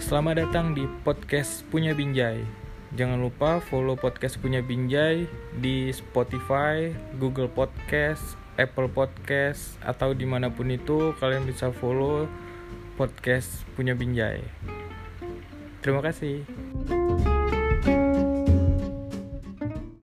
Selamat datang di podcast Punya Binjai. Jangan lupa follow podcast Punya Binjai di Spotify, Google Podcast, Apple Podcast, atau di mana pun itu kalian bisa follow podcast Punya Binjai. Terima kasih.